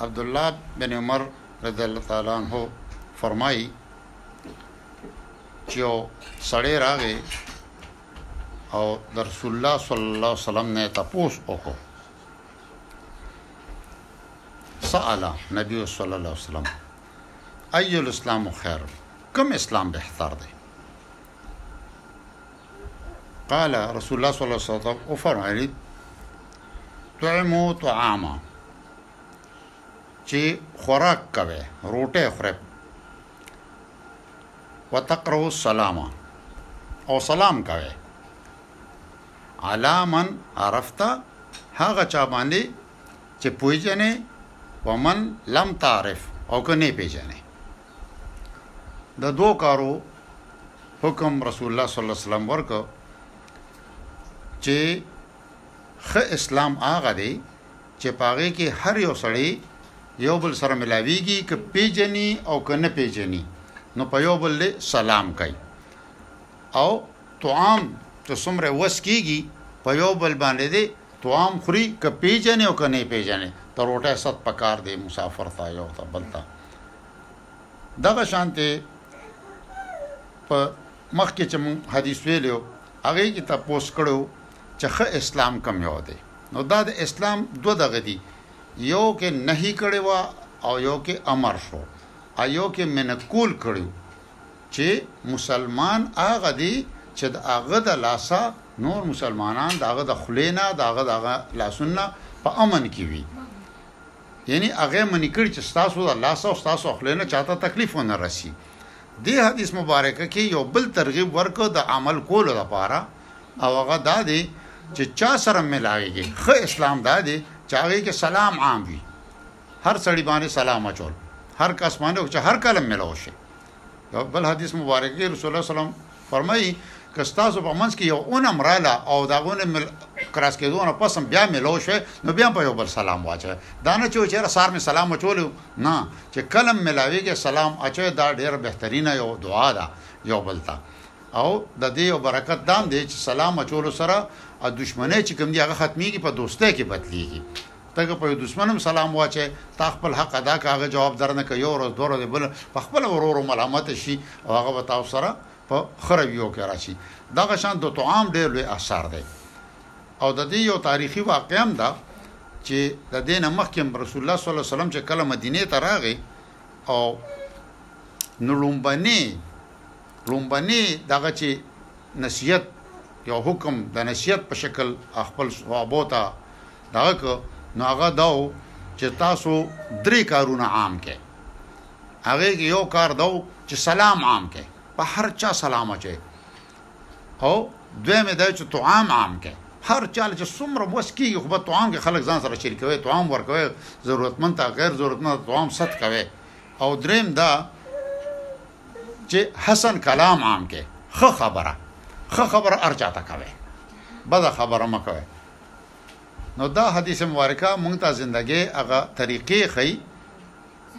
عبدالله بن عمر رضی الله تعالی عنہ فرمایي چې یو سړی راغی او د رسول الله صلی الله علیه وسلم نه تاسو وکړو سأل نبی صلی الله علیه وسلم ایو الاسلام خیر کوم اسلام بهتر دی قال رسول الله صلی الله علیه وسلم او فرمایلی طعمو طعاما چې خوراک کوي روټه خوري وتقرو السلام او سلام کوي علامن عرفت هغه چا باندې چې پویجنې ومن لم تعرف او کنه پیجنې د دوو کارو حکم رسول الله صلی الله علیه وسلم ورکو چې خ اسلام هغه دی چې پاغه کې هر یو سړی یو بل سره ملاویږي ک پیجنی او ک نه پیجنی نو په یو بل له سلام کوي او طعام چې څومره وس کیږي په یو بل باندې دی طعام خوري ک پیجنی او ک نه پیجنی تر وټه ست پکار دی مسافر تا یو تا بلتا دغه شانته په مخکې چې مون حدیث ویلو هغه کې تاسو کړو چې خه اسلام کم یو دی نو دا د اسلام دو دغه دی یو کې نهي کړي وا او یو کې امر شو ایو کې منکول کړو چې مسلمان هغه دی چې د هغه د لاسه نور مسلمانان داغه د خلینا داغه داغه لاسونه په امن کې وي یعنی هغه منی کړی چه ستاسو د لاسه او ستاسو خولې نه چاته تکلیف ونه رسی دی حدیث مبارک کی یو بل ترغیب ورکړ د عمل کولو لپاره او هغه دا دی چه چا سره ملاویږي خه اسلام دا دی چه هغه کې سلام عام وي هر سړی باندې سلام اچول هر کس باندې او چه هر کلم ملاو شي دا بل حدیث مبارک کې رسول الله سلام فرمایي که تاسو په منځ کې یو اونم رااله او دا غونه مل کراس کېدو نه پسم بیا ملو شو نو بیا په یو بل سلام واچو دا نه چې چیرې سار می سلام وچولو نه چې کلم ملاوي کې سلام اچو دا ډیر بهترینه یو دعا ده یو بل ته او د دې یو برکت دام دی چې سلام اچولو سره د دشمنی چې کوم دی هغه ختميږي په دوستۍ کې بدليږي ته که په یو دښمن هم سلام واچوې تا خپل حق ادا کړ هغه جواب درنه کړ یو ورځ دوه ورځې بله په خپله ورور ملامت شي او هغه به تاسو سره په ښه رویو کې راشي دغه شان دطعام ډیر لوی اثر دی او ددې یو تاریخي واقعه هم ده چې ددې نه مخکې هم رسول الله صلی الله علیه وسلم چې کله مدینې ته راغی او نو لومبنې لومبنی دغه چی نصیحت یو حکم د نصیحت په شکل خپل صحابو ته دغه که نو هغه دا و چی تاسو دری کارونه عام که هغه کی یو کار دا و چی سلام عام که په هر چا سلام اچه او دویم دا چی طعام عام که هر چاله چې څومره وس کیږي خو به طعام کې خلک ځان سره شریکوي طعام ورکوي ضرورتمند ته غیر ضرورتمند طعام ست کوي او دریم دا چې حسن کلام عام کې خه خبره خه خبره ارچا تا کوي بد خبره مکوي نو دا حدیث مبارکه مونږ ته زندګي هغه طریقې خي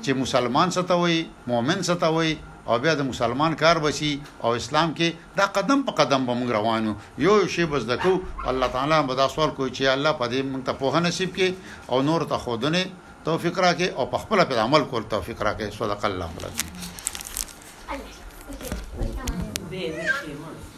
چې مسلمان ستوي مؤمن ستوي او بیا د مسلمان کار بسی او اسلام کې دا قدم په قدم به موږ روانو یو یو شی بس دکو الله تعالی به دا سوال کوي چې الله په دې موږ ته په نصیب کې او نور ته خودنه توفیق راکې او په خپل په عمل کول توفیق راکې صدق الله العظیم